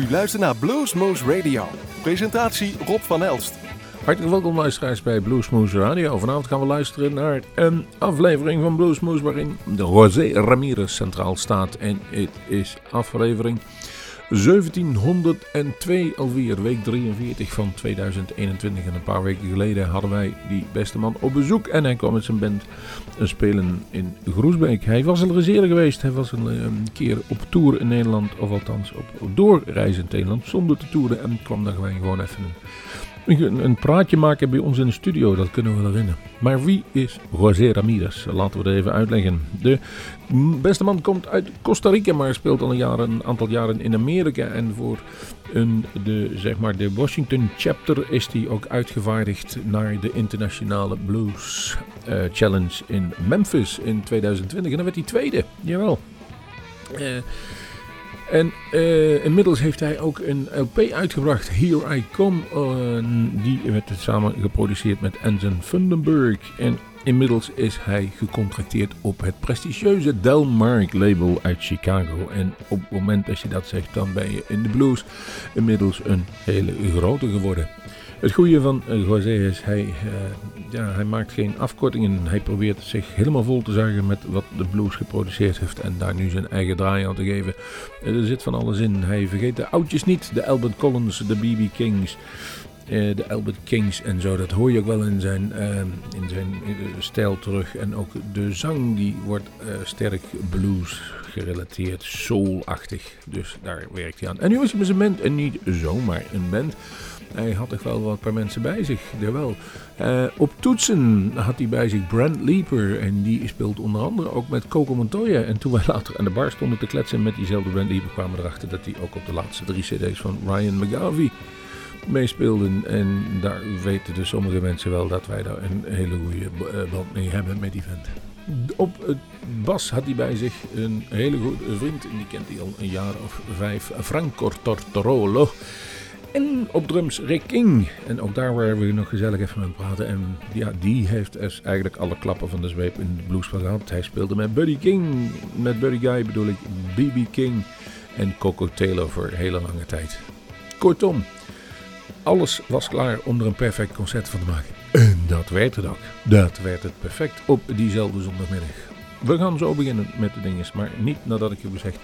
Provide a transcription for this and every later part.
U luistert naar Bluesmoose Radio. Presentatie Rob van Elst. Hartelijk welkom luisteraars bij Bluesmoose Radio. Vanavond gaan we luisteren naar een aflevering van Bluesmoose waarin de José Ramirez centraal staat. En het is aflevering 1702 alweer, week 43 van 2021. En een paar weken geleden hadden wij die beste man op bezoek. En hij kwam met zijn band spelen in Groesbeek. Hij was al eens geweest. Hij was een, een, keer op tour in Nederland. Of althans op doorreizen in Nederland. Zonder te toeren. En kwam daar gewoon even praatje maken bij ons in de studio, dat kunnen we wel winnen. Maar wie is José Ramirez? Laten we het even uitleggen. De beste man komt uit Costa Rica, maar speelt al een, jaar, een aantal jaren in Amerika. En voor een, de, zeg maar, de Washington chapter is hij ook uitgevaardigd naar de Internationale Blues uh, Challenge in Memphis in 2020. En dan werd hij tweede, jawel. Uh, en uh, inmiddels heeft hij ook een LP uitgebracht, Here I Come. Uh, die werd samen geproduceerd met Anson Fundenberg. En inmiddels is hij gecontracteerd op het prestigieuze Delmark label uit Chicago. En op het moment dat je dat zegt, dan ben je in de blues inmiddels een hele grote geworden. Het goede van uh, José is, hij, uh, ja, hij maakt geen afkortingen. Hij probeert zich helemaal vol te zuigen met wat de blues geproduceerd heeft. En daar nu zijn eigen draai aan te geven. er zit van alles in. Hij vergeet de oudjes niet. De Albert Collins, de B.B. Kings. De Albert Kings en zo. Dat hoor je ook wel in zijn, in zijn stijl terug. En ook de zang die wordt sterk blues gerelateerd, soulachtig. Dus daar werkt hij aan. En nu is met zijn band en niet zomaar een band. Hij had toch wel wat paar mensen bij zich, jawel. Uh, op toetsen had hij bij zich Brent Leeper. En die speelt onder andere ook met Coco Montoya. En toen wij later aan de bar stonden te kletsen met diezelfde Brent Leeper... kwamen we erachter dat hij ook op de laatste drie cd's van Ryan McGarvey meespeelden. En daar weten dus sommige mensen wel dat wij daar een hele goede eh, band mee hebben met die vent. Op bas had hij bij zich een hele goede vriend. En die kent hij al een jaar of vijf. Franco Tortorolo. En op drums Rick King. En ook daar waren we nog gezellig even mee praten. En ja, die heeft dus eigenlijk alle klappen van de zweep in de blues gehad. Hij speelde met Buddy King. Met Buddy Guy bedoel ik B.B. King en Coco Taylor voor een hele lange tijd. Kortom, alles was klaar om er een perfect concert van te maken. En dat werd het ook. Dat werd het perfect op diezelfde zondagmiddag. We gaan zo beginnen met de dinges, maar niet nadat ik je gezegd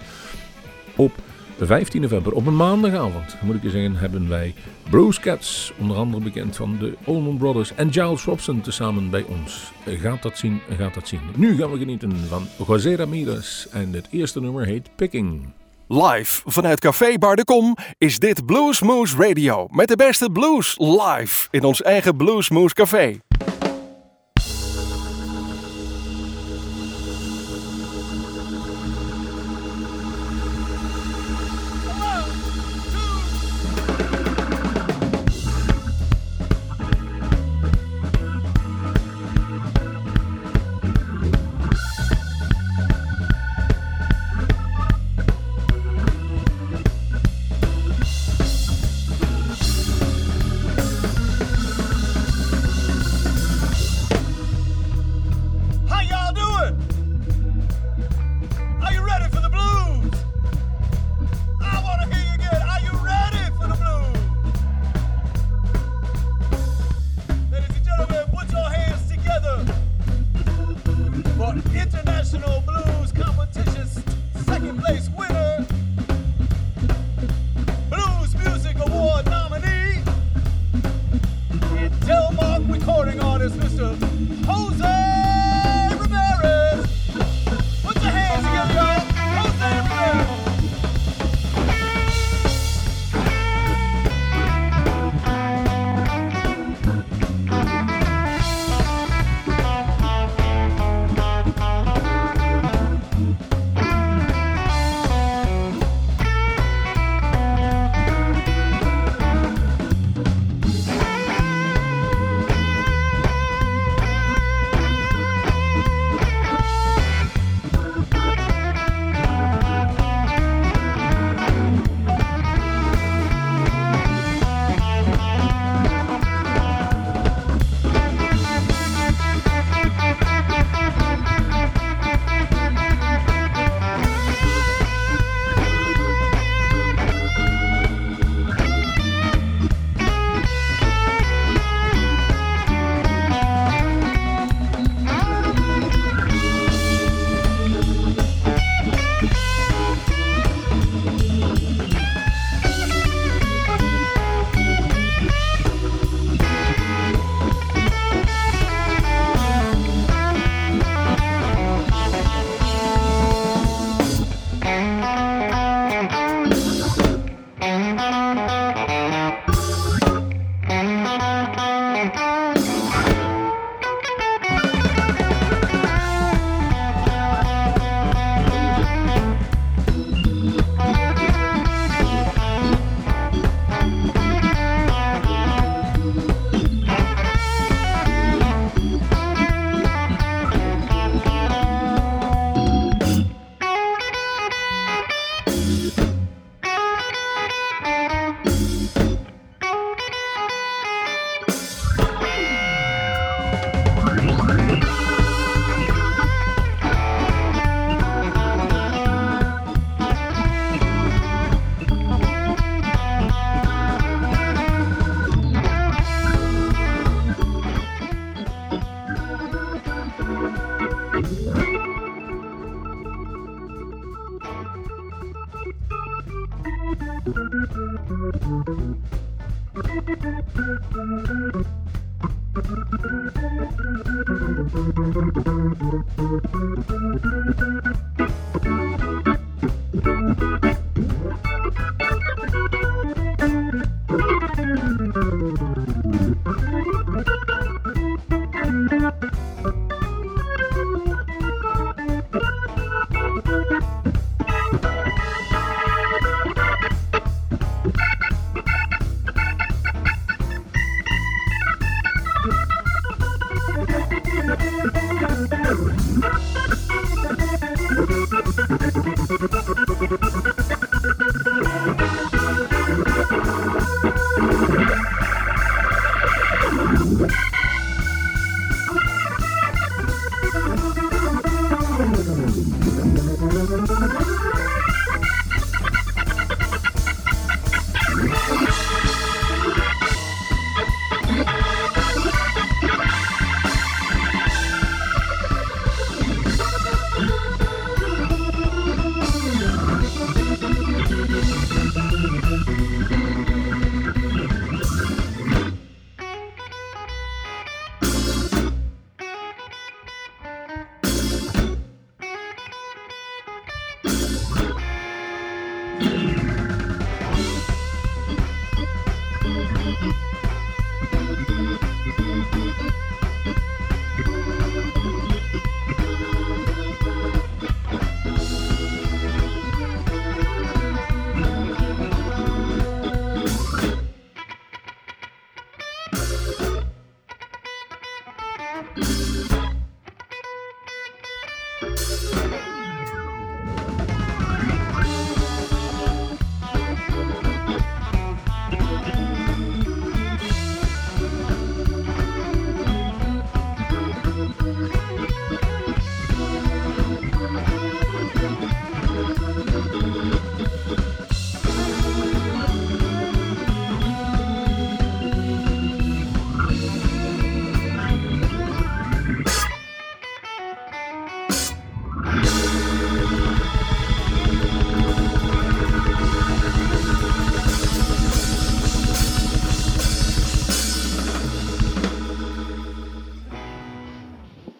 op 15 november, op een maandagavond, moet ik je zeggen, hebben wij Bruce Cats, onder andere bekend van de Allman Brothers en Giles Robson, tezamen bij ons. Gaat dat zien, gaat dat zien. Nu gaan we genieten van José Ramirez en het eerste nummer heet Picking. Live vanuit Café Bar de Kom is dit Bluesmoose Radio met de beste blues live in ons eigen Bluesmoose Café.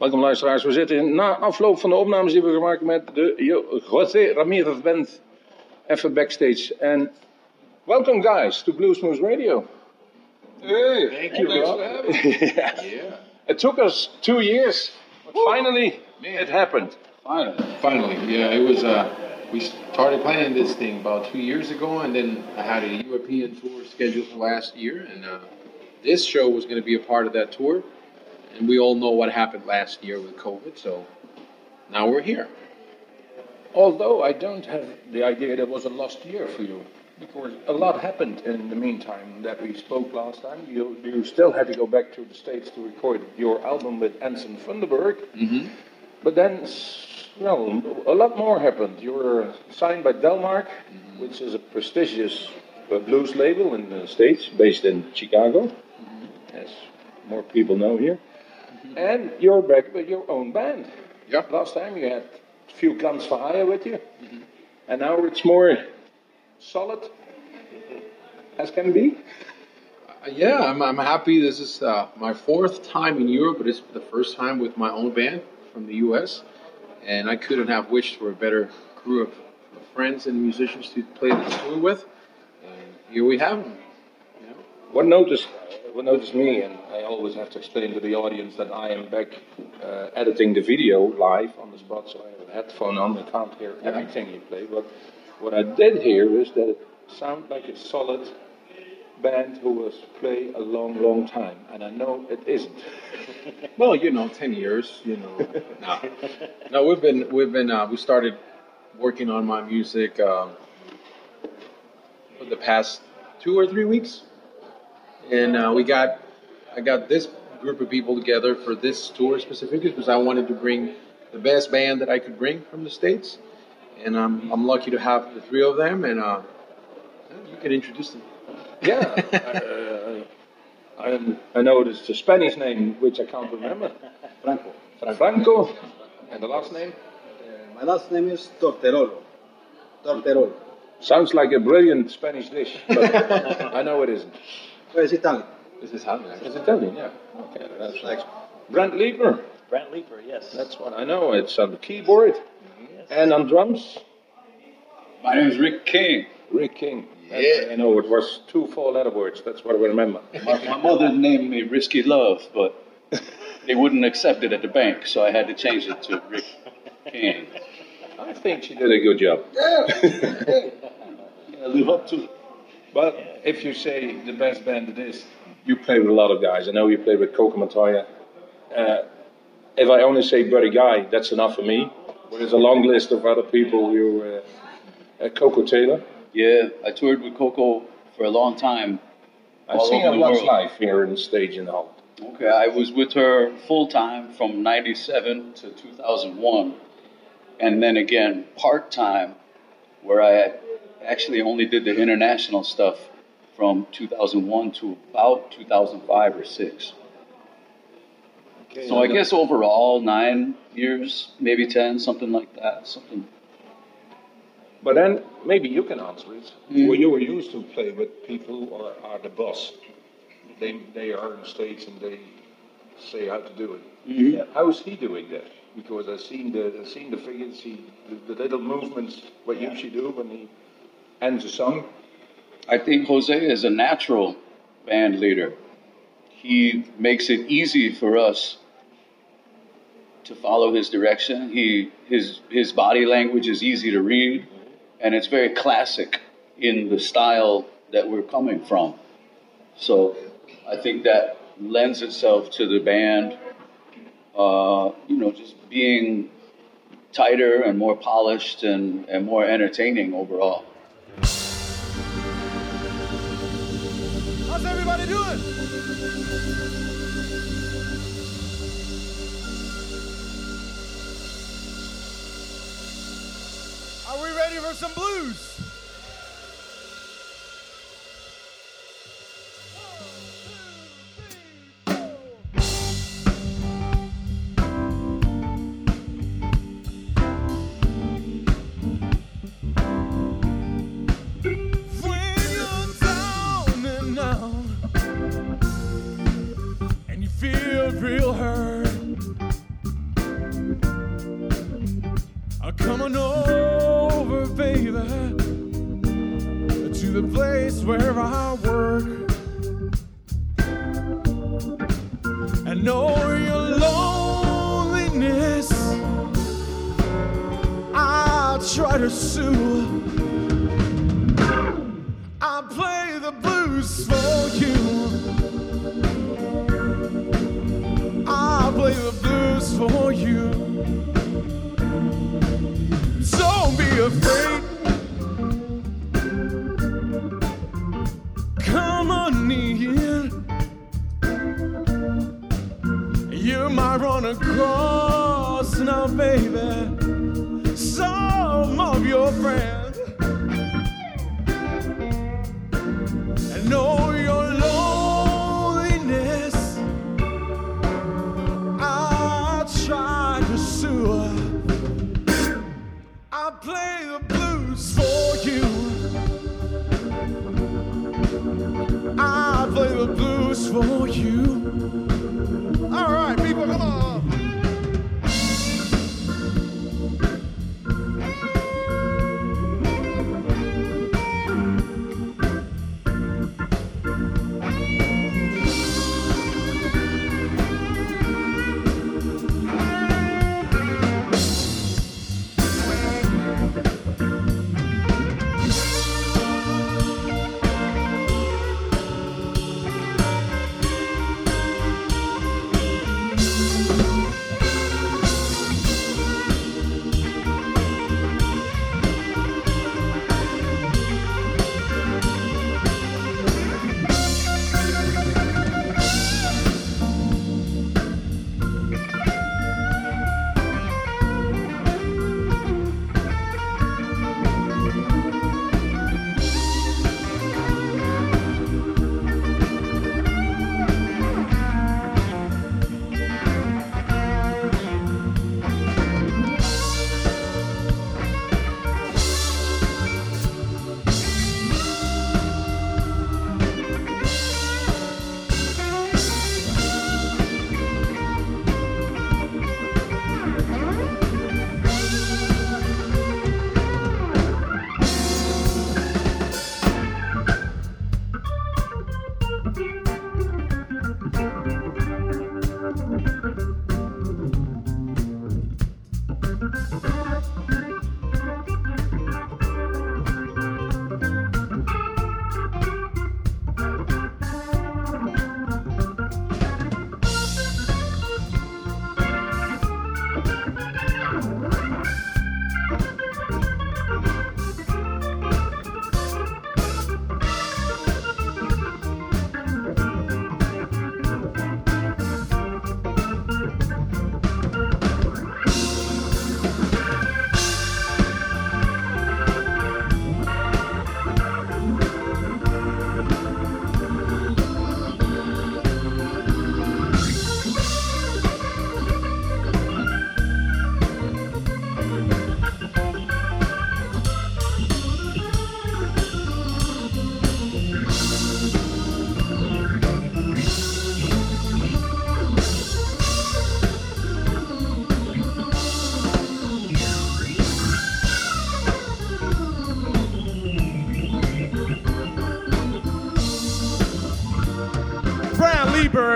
Welkom luisteraars, we zitten na afloop van de opnames die we gemaakt met de José Ramirez Band even backstage. En welcome guys to Bluesmoose Radio. Hey, Thank you, thanks for having me. yeah. Yeah, It took us two years, but finally Man. it happened. finally, finally. Yeah, it was. Uh, we started planning this thing about two years ago, and then I had a European tour scheduled for last year, and uh, this show was going to be a part of that tour. And we all know what happened last year with COVID, so now we're here. Although I don't have the idea that was a lost year for you, because a lot happened in the meantime that we spoke last time. You, you still had to go back to the States to record your album with Anson Funderburgh. Mm-hmm. But then, well, a lot more happened. You were signed by Delmark, which is a prestigious uh, blues label in the States, based in Chicago, as more people know here. And you're back with your own band. Yep. Last time you had a few guns for hire with you, and now it's more solid as can be. Uh, yeah, I'm, I'm happy. This is uh, my fourth time in Europe, but it's the first time with my own band from the U.S. And I couldn't have wished for a better crew of, friends and musicians to play this tour with. And here we have them. You know? What what noticed me, and I always have to explain to the audience that I am back uh, editing the video live on the spot, so I have a headphone on. I can't hear everything you play, but what I did hear is that it sounded like a solid band who was play a long, long time, and I know it isn't. Well, you know, ten years. You know, no, no. We've been we've been uh, we started working on my music um, for the past two or three weeks, and uh, we got I got this group of people together for this tour specifically because I wanted to bring the best band that I could bring from the states, and I'm I'm lucky to have the three of them, and uh, you can introduce them. Yeah, uh, I, I know it's a Spanish name which I can't remember. Franco. Franco, and the last name. Uh, my last name is Torterolo. Torterolo. Sounds like a brilliant Spanish dish, but I know it isn't. Where is Italian? This is Italian. It's Italian, yeah. Okay, that's Like, Brent Leeper. Brent Leeper, yes. That's what I know. It's on the keyboard and on drums. My name is Rick King. Rick King. Yeah. I know it was two four-letter words. That's what I remember. My, my mother named me Risky Love, but they wouldn't accept it at the bank, so I had to change it to Rick King. I think she did a good job. Yeah, live up to it. But if you say the best band it is, you play with a lot of guys. I know you play with Coco Montoya. Uh, if I only say Buddy Guy, that's enough for me. But there's a long list of other people. You, uh, uh, Koko Taylor. Yeah, I toured with Koko for a long time. I've seen her once live here in the stage in Holland. Okay, I was with her full time from 97 to 2001, and then again part time, where I actually only did the international stuff from 2001 to about 2005 or 6. So I guess overall nine years, maybe 10, something like that. Something. But then maybe you can answer it. Mm. Well, you were used to play with people who are, are the boss. They they are on stage and they say how to do it. Mhm. How is he doing that? Because I've seen the I've seen the figures, see the, the little movements what you should do when he ends the song. I think Jose is a natural band leader. He makes it easy for us to follow his direction. He his his body language is easy to read, and it's very classic in the style that we're coming from. So I think that lends itself to the band, uh, you know, just being tighter and more polished and, and more entertaining overall. Doing? Are we ready for some blues? For you. All right, people, come on.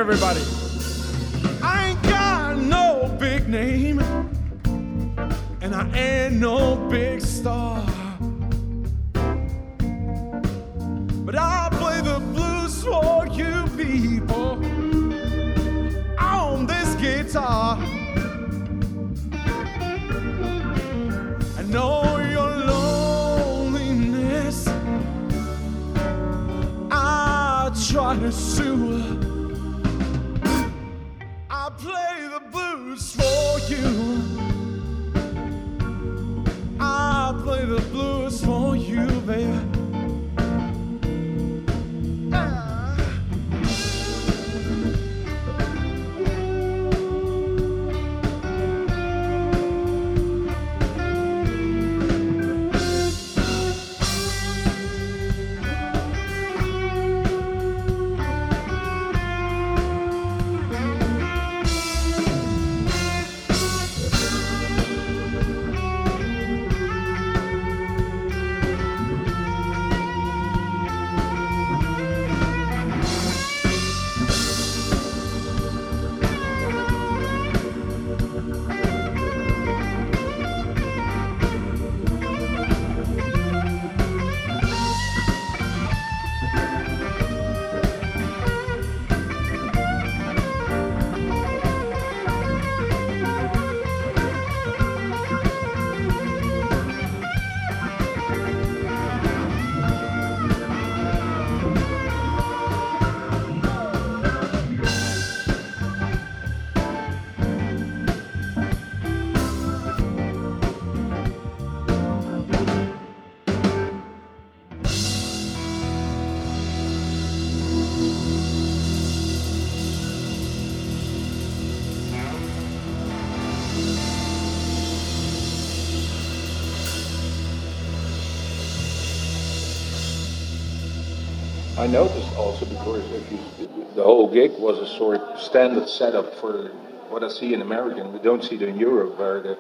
Everybody. I noticed also because if you, the whole gig was a sort of standard setup for what I see in American. We don't see it in Europe where the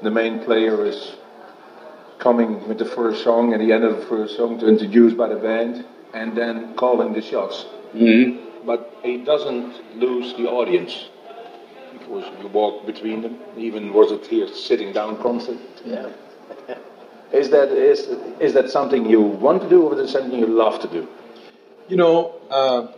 the main player is coming with the first song and the end of the first song to introduce by the band and then calling the shots. Mm-hmm. But he doesn't lose the audience because you walk between them. Even was it here sitting down concert? Yeah. Is that is is that something you want to do or is it something you love to do? You know, uh,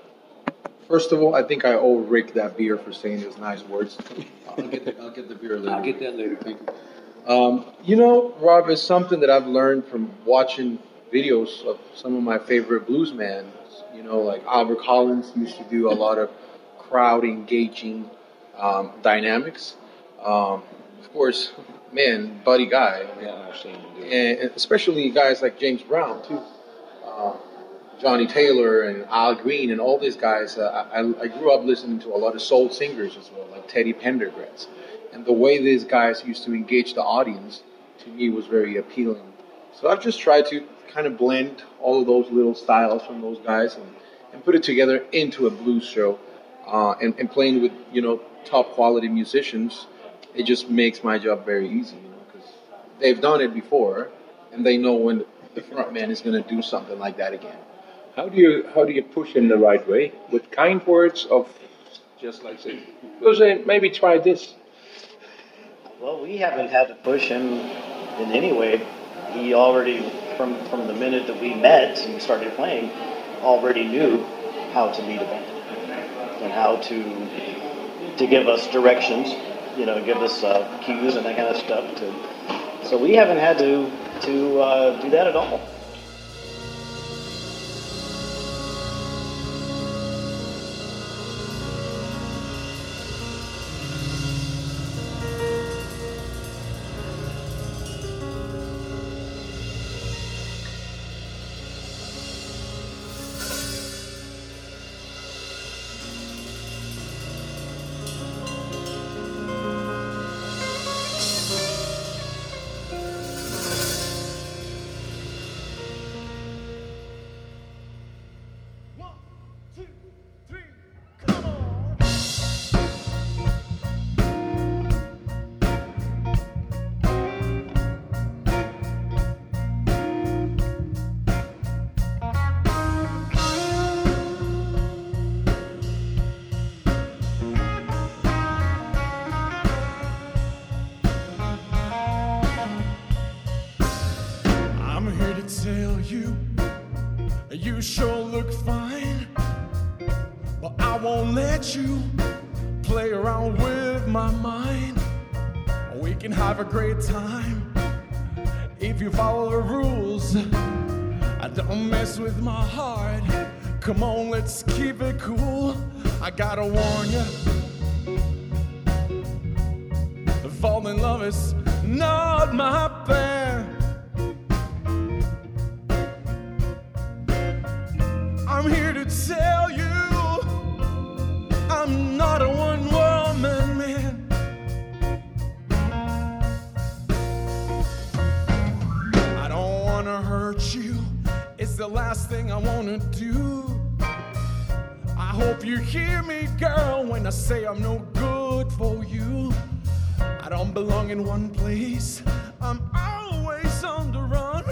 first of all, I think I owe Rick that beer for saying those nice words. I'll get the, I'll get the beer later. I'll get that later. Thank you. Um, you know, Rob, it's something that I've learned from watching videos of some of my favorite bluesmen. You know, like Albert Collins used to do a lot of crowd engaging um, dynamics. Um, of course, man, Buddy Guy. Yeah, I've seen him do it. and especially guys like James Brown too, Johnnie Taylor and Al Green and all these guys. Uh, I, I grew up listening to a lot of soul singers as well, like Teddy Pendergrass, and the way these guys used to engage the audience to me was very appealing. So I've just tried to kind of blend all of those little styles from those guys and, and put it together into a blues show. Uh, and, and playing with you know top quality musicians, it just makes my job very easy. You know, because they've done it before, and they know when the front man is going to do something like that again. How do you how do you push in the right way with kind words of just like say, well, say maybe try this. Well, we haven't had to push him in any way. He already, from from the minute that we met and started playing, already knew how to lead a band and how to to give us directions. You know, give us uh, cues and that kind of stuff. To, so we haven't had to to uh, do that at all. Look fine. But I won't let you play around with my mind. We can have a great time if you follow the rules. I don't mess with my heart. Come on, let's keep it cool. I gotta warn you. falling in love is not my plan. Hurt you, it's the last thing I wanna do. I hope you hear me, girl, when I say I'm no good for you. I don't belong in one place, I'm always on the run.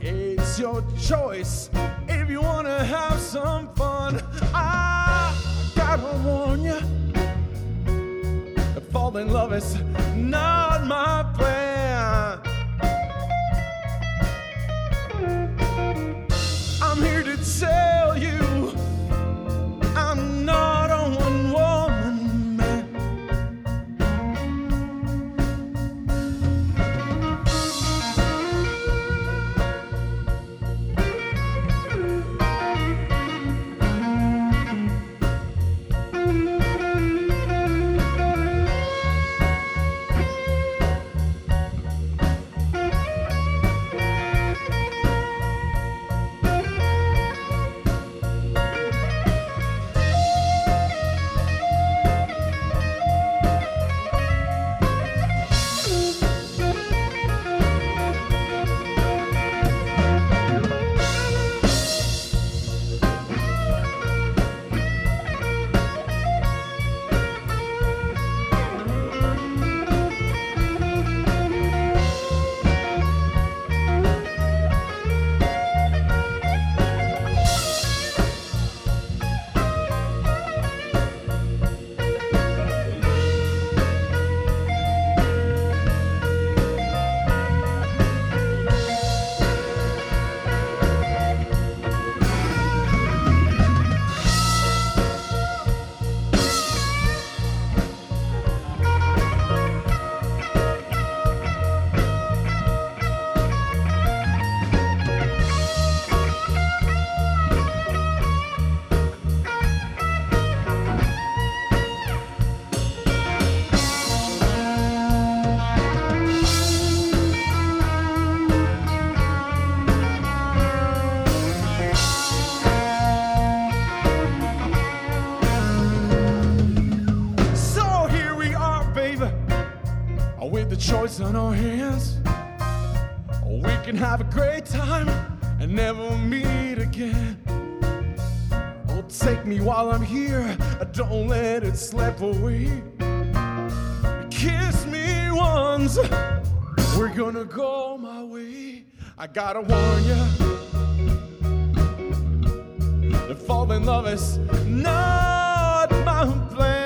It's your choice if you wanna have some fun. I gotta warn you, fall in love is not my plan. Tell you on our hands. We can have a great time and never meet again. Oh, take me while I'm here, I don't let it slip away. Kiss me once, we're gonna go my way. I gotta warn you, to fall in love is not my plan.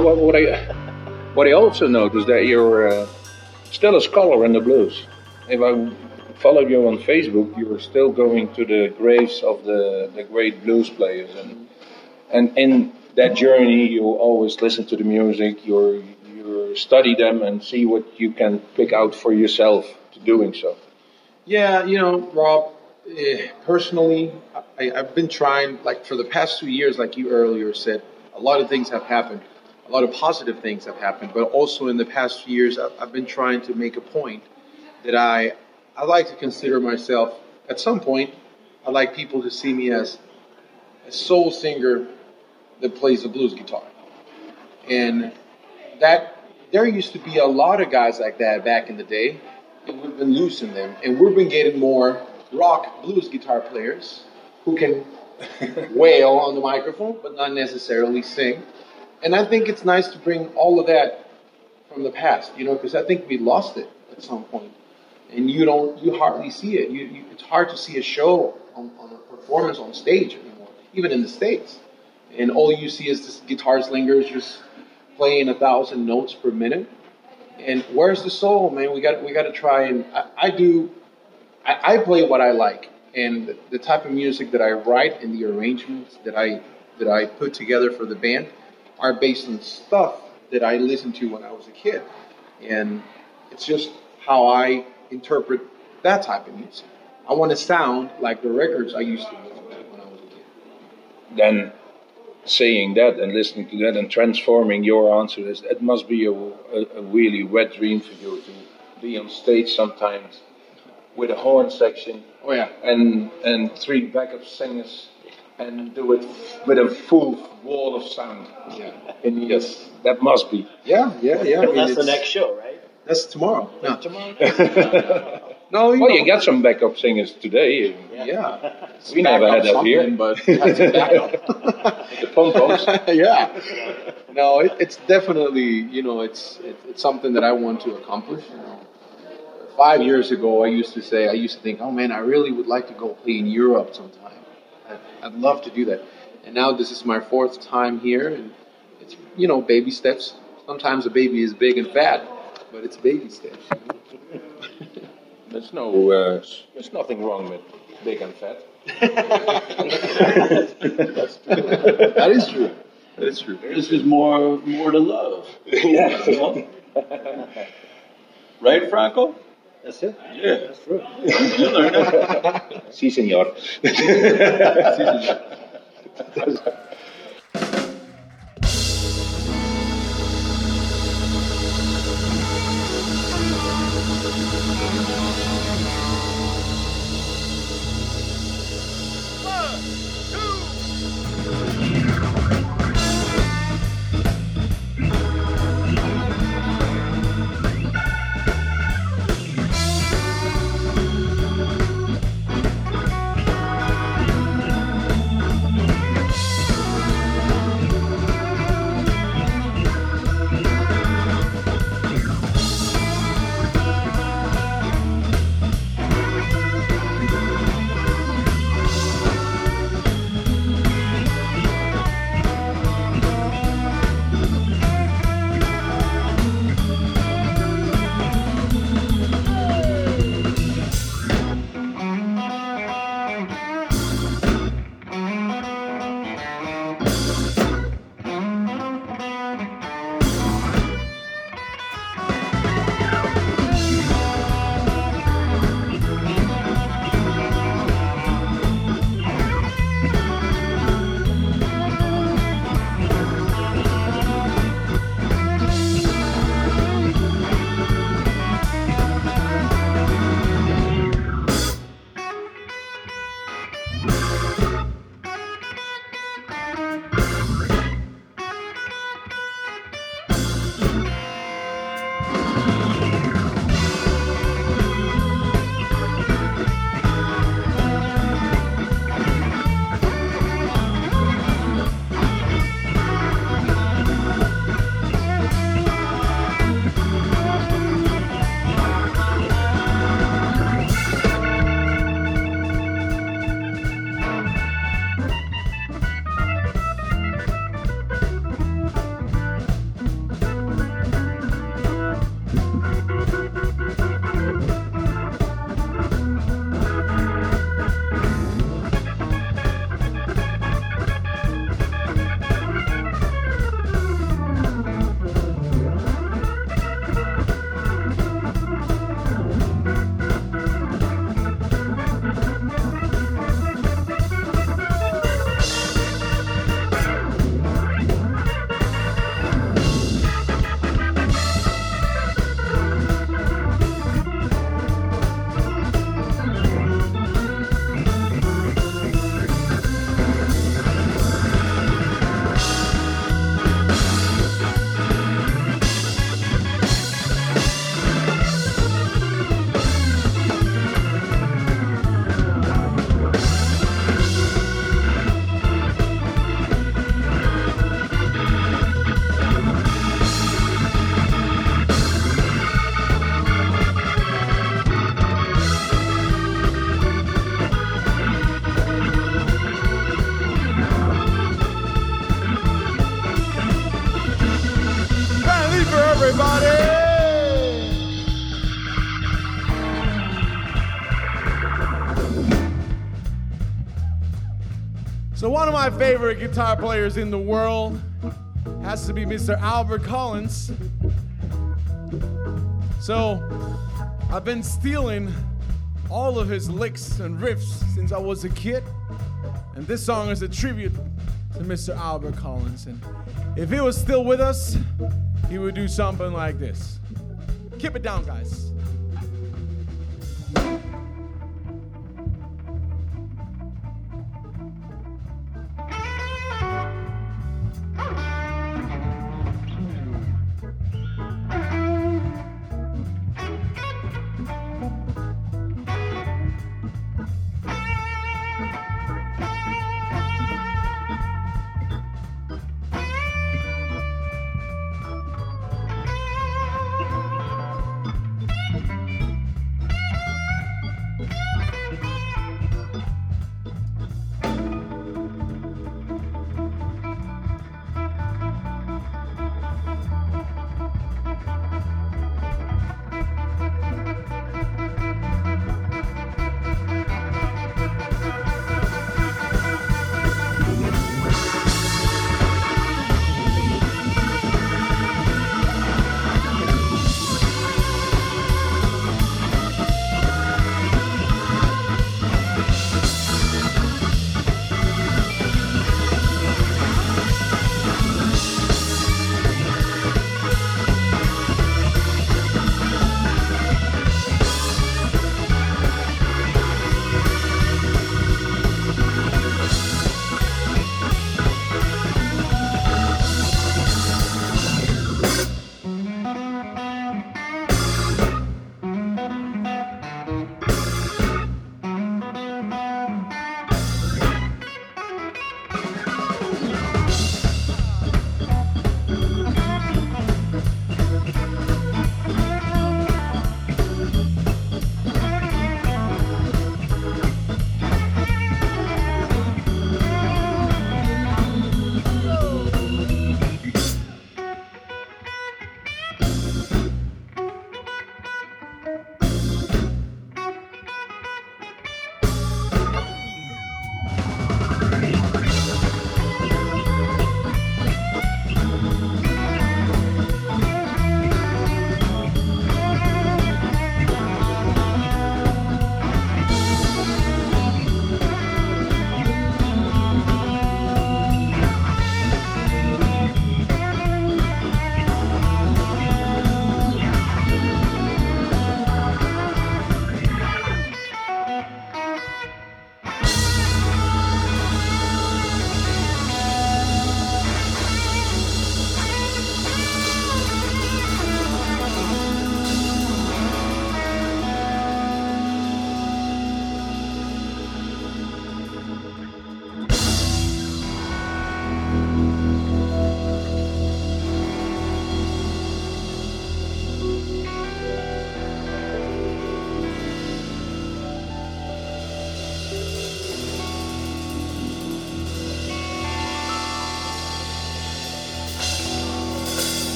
What, what I what I also noticed that you're uh, still a scholar in the blues. If I follow you on Facebook, you're still going to the graves of the, the great blues players, and and in that journey, you always listen to the music. You you study them and see what you can pick out for yourself to doing so. Yeah, you know, Rob, eh, personally, I, I've been trying, like, for the past two years, like you earlier said, a lot of things have happened. A lot of positive things have happened, but also in the past few years, I've, I've been trying to make a point that I, I like to consider myself, at some point, I like people to see me as a soul singer that plays the blues guitar. And that, there used to be a lot of guys like that back in the day, and we've been losing them. And we've been getting more rock blues guitar players who can wail on the microphone, but not necessarily sing. And I think it's nice to bring all of that from the past, you know, because I think we lost it at some point, and you don't, you hardly see it. You, you it's hard to see a show on, on a performance on stage anymore, even in the states. And all you see is this guitar slingers just playing a thousand notes per minute. And where's the soul, man? We got we got to try and I, I do. I, I play what I like, and the, the type of music that I write and the arrangements that I that I put together for the band are based on stuff that I listened to when I was a kid, and it's just how I interpret that type of music. I want to sound like the records I used to listen to when I was a kid. Then saying that and listening to that and transforming your answer is it must be a, a, a really wet dream for you to be on stage sometimes with a horn section Oh yeah, and and three backup singers and do it with a full wall of sound. yeah, And yes, that must be. yeah, yeah, yeah. I mean, That's the next show, right? That's tomorrow. No, Tomorrow. no. You Well, know, you got some backup singers today. Yeah, We never had that here. but that's a backup. The pom-poms. yeah. No, it, it's definitely you know it's it, it's something that I want to accomplish. You know, five years ago, I used to say I used to think, oh man, I really would like to go play in Europe sometime. I'd, I'd love to do that. And now this is my fourth time here, and it's you know baby steps. Sometimes a baby is big and fat, but it's baby steps. There's no, uh, there's nothing wrong with big and fat. that is true. That is true. This is more more to love. yeah. right, Franco? That's it. Yeah. That's true. You learned it. Si, senor. my favorite guitar players in the world has to be Mr. Albert Collins. So I've been stealing all of his licks and riffs since I was a kid. And this song is a tribute to Mr. Albert Collins. And if he was still with us, he would do something like this. Keep it down, guys.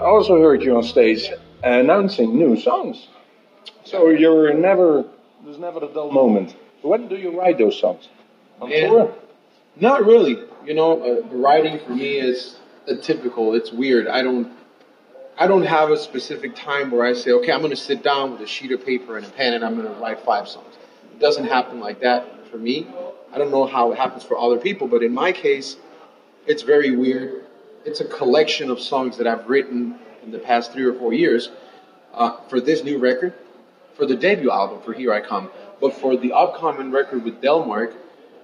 Also heard you on stage announcing new songs. So you're never there's never a dull moment. When do you write those songs? On Yeah. tour? Not really. You know, uh, writing for me is atypical. It's weird. I don't. I don't have a specific time where I say, okay, I'm going to sit down with a sheet of paper and a pen and I'm going to write five songs. It doesn't happen like that for me. I don't know how it happens for other people, but in my case, it's very weird. It's a collection of songs that I've written in the past three or four years uh, for this new record, for the debut album, for Here I Come, but for the upcoming record with Delmark,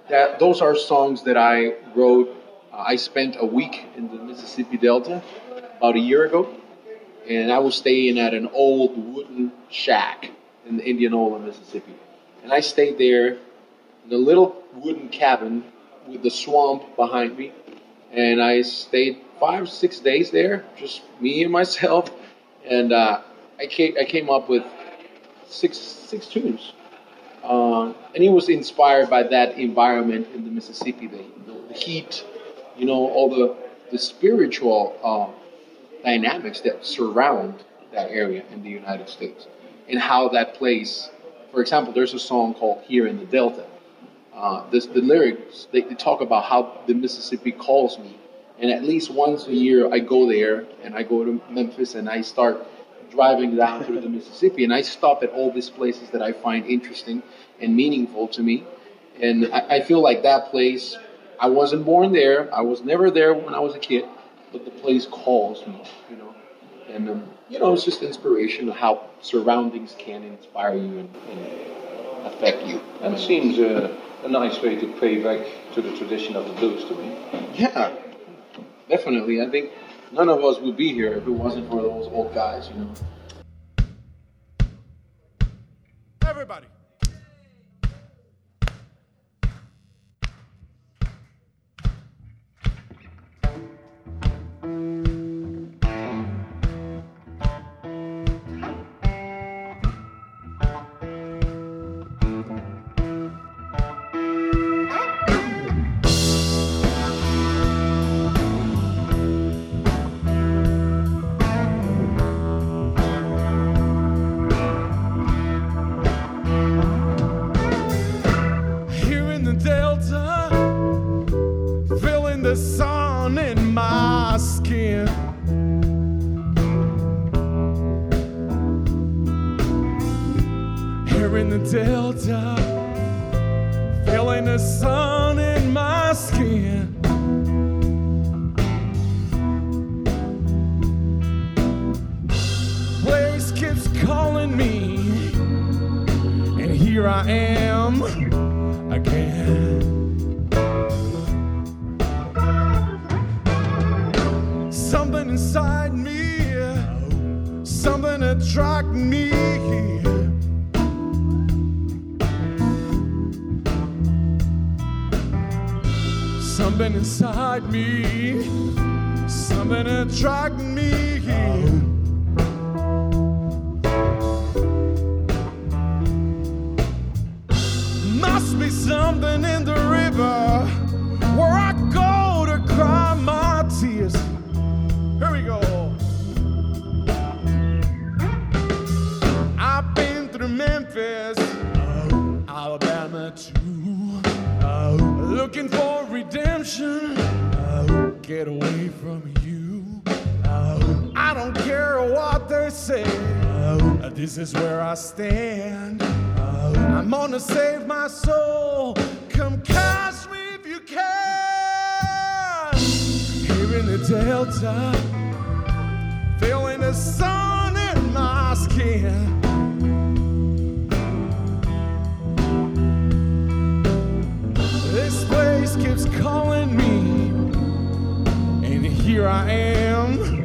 that those are songs that I wrote. Uh, I spent a week in the Mississippi Delta about a year ago, and I was staying at an old wooden shack in Indianola, Mississippi. And I stayed there in a little wooden cabin with the swamp behind me, and I stayed five, six days there, just me and myself. and uh, I came I came up with six six tunes, uh, and it was inspired by that environment in the Mississippi, the, the heat, you know, all the the spiritual uh, dynamics that surround that area in the United States, and how that place. For example, there's a song called "Here in the Delta." Uh, this, the lyrics they, they talk about how the Mississippi calls me, and at least once a year I go there and I go to Memphis and I start driving down through the Mississippi and I stop at all these places that I find interesting and meaningful to me, and I, I feel like that place. I wasn't born there. I was never there when I was a kid, but the place calls me, you know, and um, you know it's just inspiration of how surroundings can inspire you and, and affect you. And it seems uh, a nice way to pay back to the tradition of the blues to me. Yeah, definitely. I think none of us would be here if it wasn't for those old guys, you know. Everybody. Get away from you. I don't care what they say. This is where I stand. I'm gonna save my soul. Come catch me if you can. Here in the Delta, feeling the sun in my skin. This place keeps calling me, here I am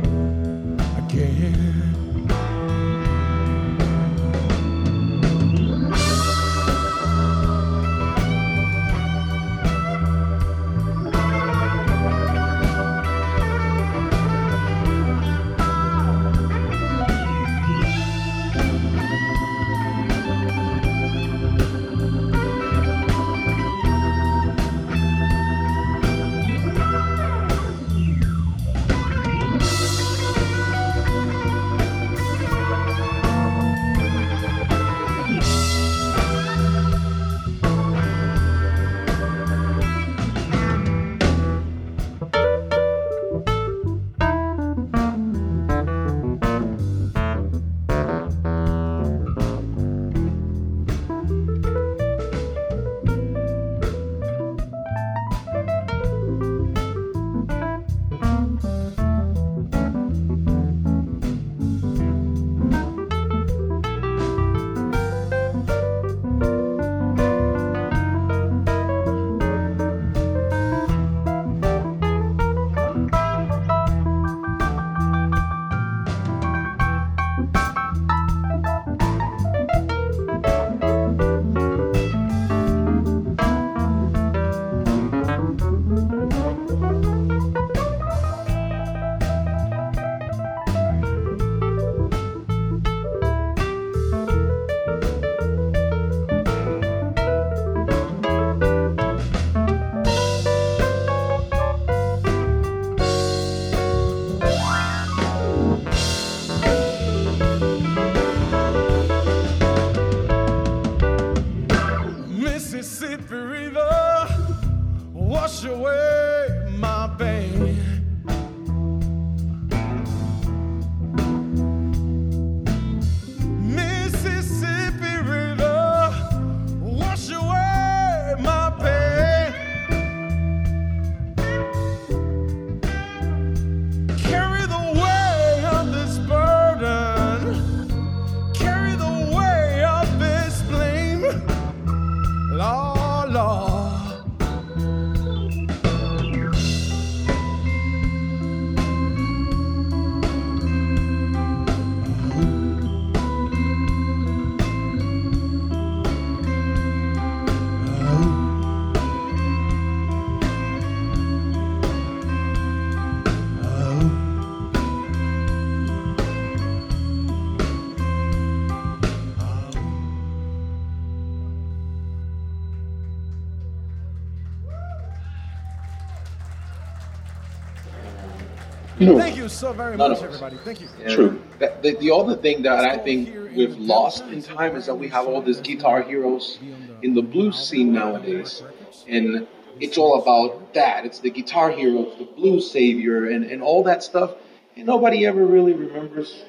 Thank you so very much, everybody. Thank you. Yeah. True. That, the, the other thing that I think we've lost in time is that we have all these guitar heroes in the blues scene nowadays. And it's all about that. It's the guitar hero, it's the blues savior, and, and all that stuff. And nobody ever really remembers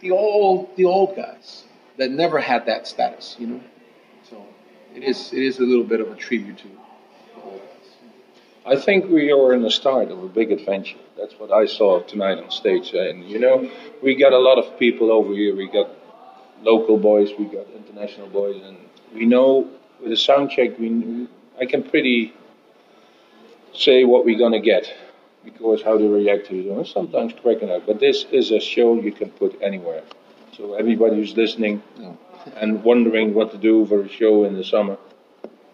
the old the old guys that never had that status, you know. So it is it is a little bit of a tribute to the old guys. I think we are in the start of a big adventure. That's what I saw tonight on stage. And you know, we got a lot of people over here. We got local boys, we got international boys, and we know with a sound check, we I can pretty say what we're gonna get because how to react to it. Sometimes cracking up, but this is a show you can put anywhere. So everybody who's listening and wondering what to do for a show in the summer,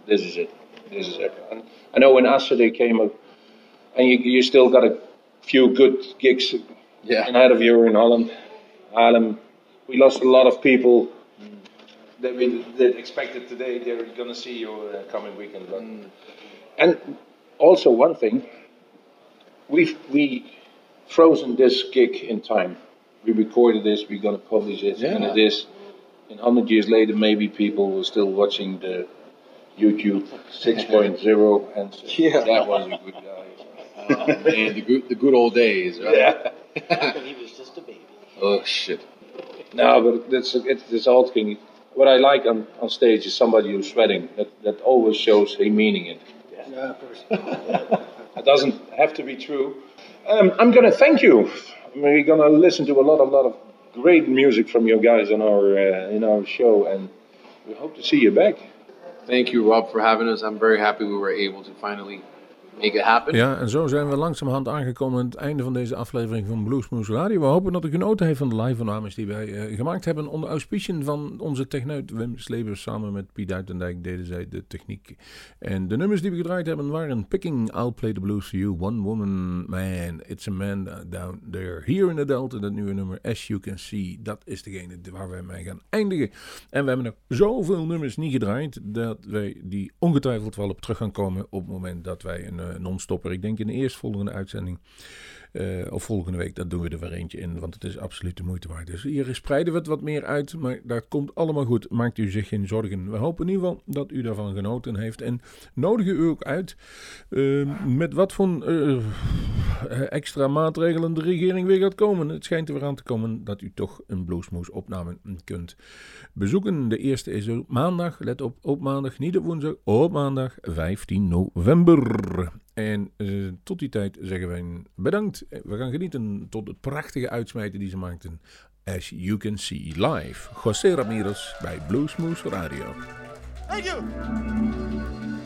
this is it. This is it. And I know when Aster came up, and you, you still got a few good gigs yeah. ahead of you in Holland. Haarlem, we lost a lot of people that we that expected today. They're going to see you uh, coming weekend. But, mm. And also one thing, we've we frozen this gig in time. We recorded this. We're going to publish it, yeah. and it is. In hundred years later, maybe people will still watching the YouTube 6.0 and say, yeah. that was a good guy. oh, man, the good, the good old days, right? Yeah. he was just a baby. Oh shit. No, but it's it's this old thing. What I like on, on stage is somebody who's sweating. That that always shows a meaning it. Yeah, of course. it doesn't have to be true. Um, I'm going to thank you. We're going to listen to a lot, of lot of great music from you guys on our uh, in our show, and we hope to see you back. Thank you, Rob, for having us. I'm very happy we were able to finally Ja, en zo zijn we langzamerhand aangekomen aan het einde van deze aflevering van Bluesmoes Radio. We hopen dat u genoten heeft van de live-opnames die wij uh, gemaakt hebben onder auspiciën van onze techneut Wim Slebers. Samen met Piet Uitendijk deden zij de techniek. En de nummers die we gedraaid hebben waren Picking, I'll Play the Blues for You, One Woman Man, It's a Man Down There, Here in the Delta, dat nieuwe nummer As You Can See. Dat is degene waar wij mee gaan eindigen. En we hebben nog zoveel nummers niet gedraaid dat wij die ongetwijfeld wel op terug gaan komen op het moment dat wij een non-stopper. Ik denk in de eerstvolgende uitzending uh, of volgende week, dat doen we er weer eentje in, want het is absoluut de moeite waard. Dus hier spreiden we het wat meer uit, maar dat komt allemaal goed. Maakt u zich geen zorgen. We hopen in ieder geval dat u daarvan genoten heeft en nodigen u ook uit uh, met wat voor uh, extra maatregelen de regering weer gaat komen. Het schijnt er weer aan te komen dat u toch een Bluesmoes opname kunt bezoeken. De eerste is op maandag, let op, op maandag, niet op woensdag, op maandag 15 november. En uh, tot die tijd zeggen wij bedankt. We gaan genieten tot het prachtige uitsmijten die ze maakten. As you can see live. José Ramirez bij Bluesmoose Radio. Thank you.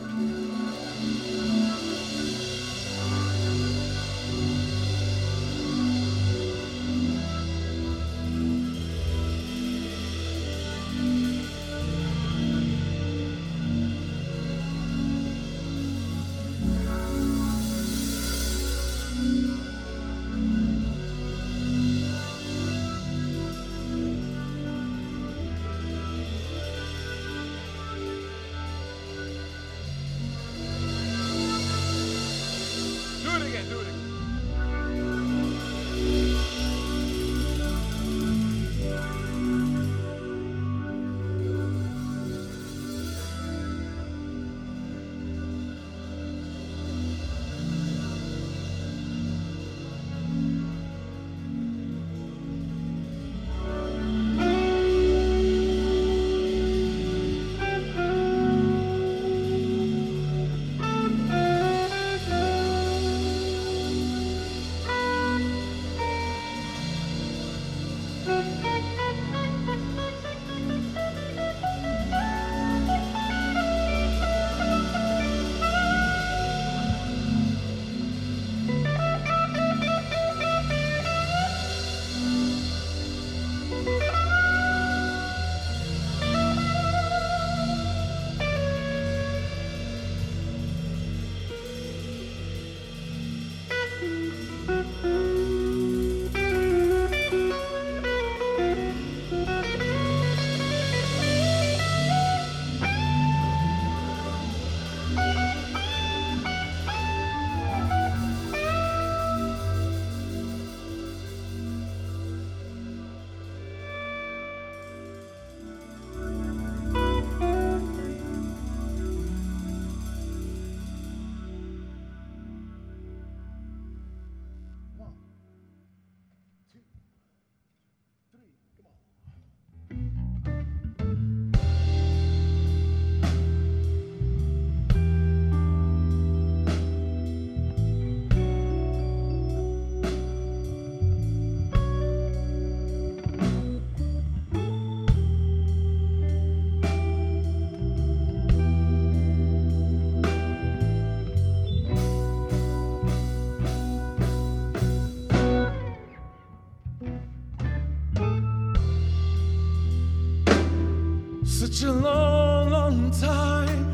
a long, long time.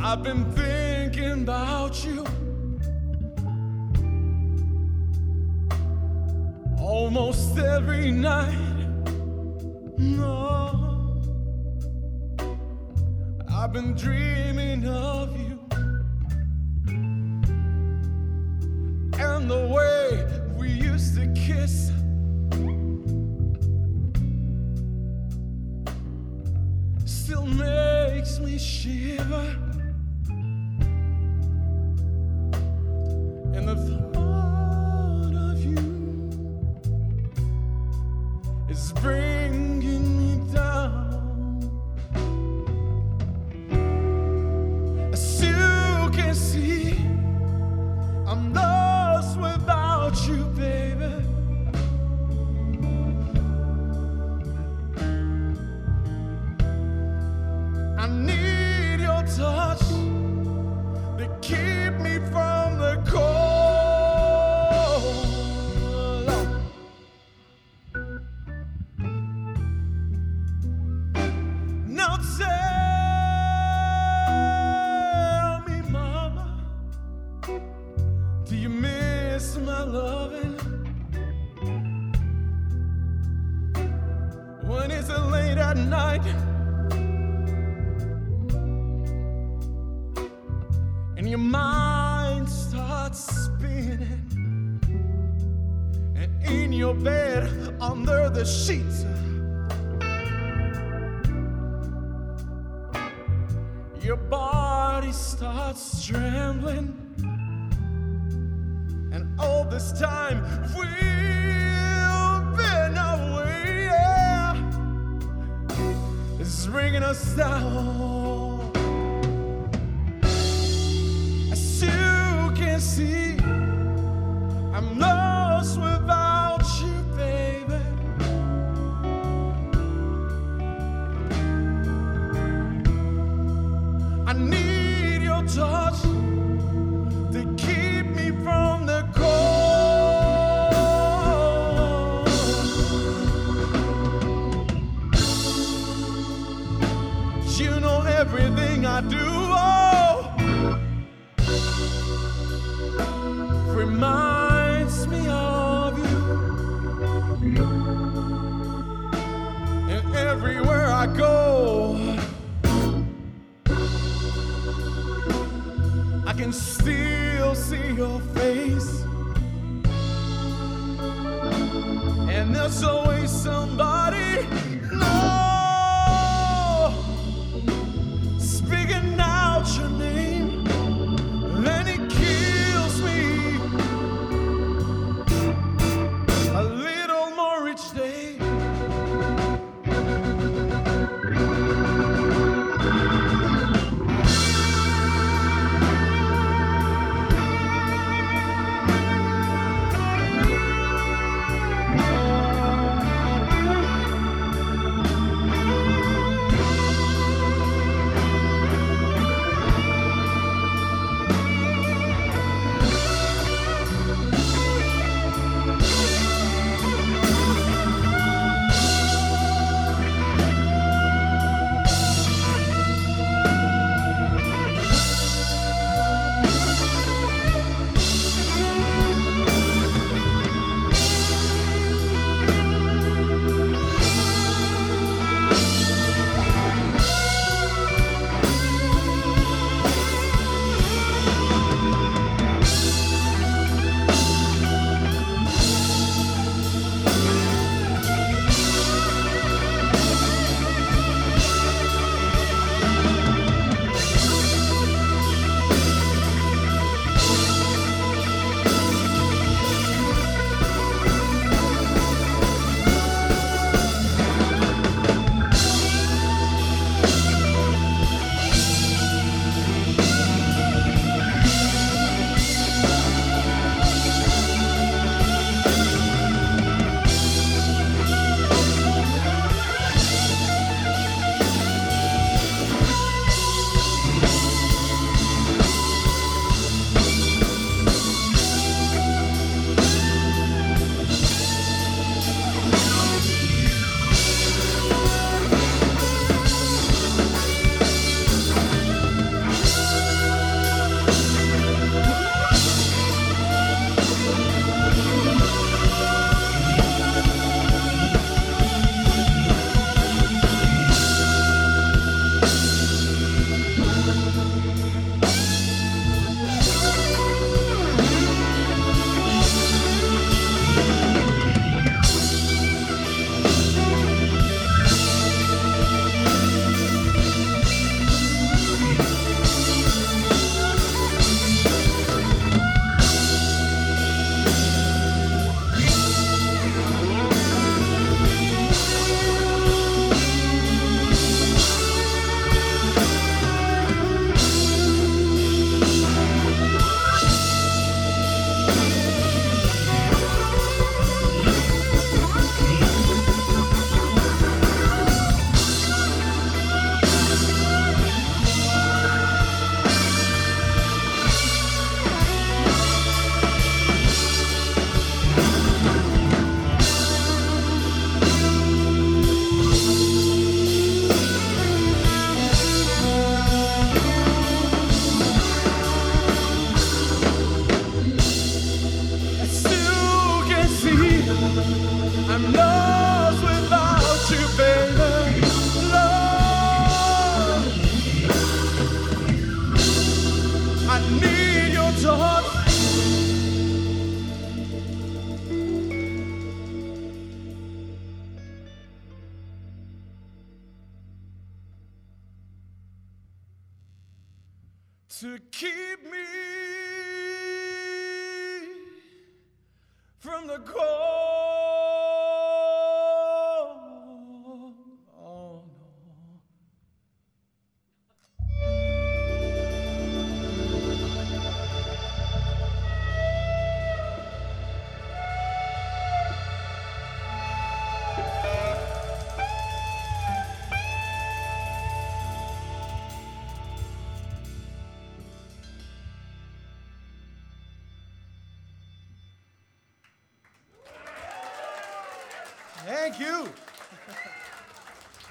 I've been thinking about you. Almost every night. No, I've been dreaming of you and the way we used to kiss. me shiver. bringing us down.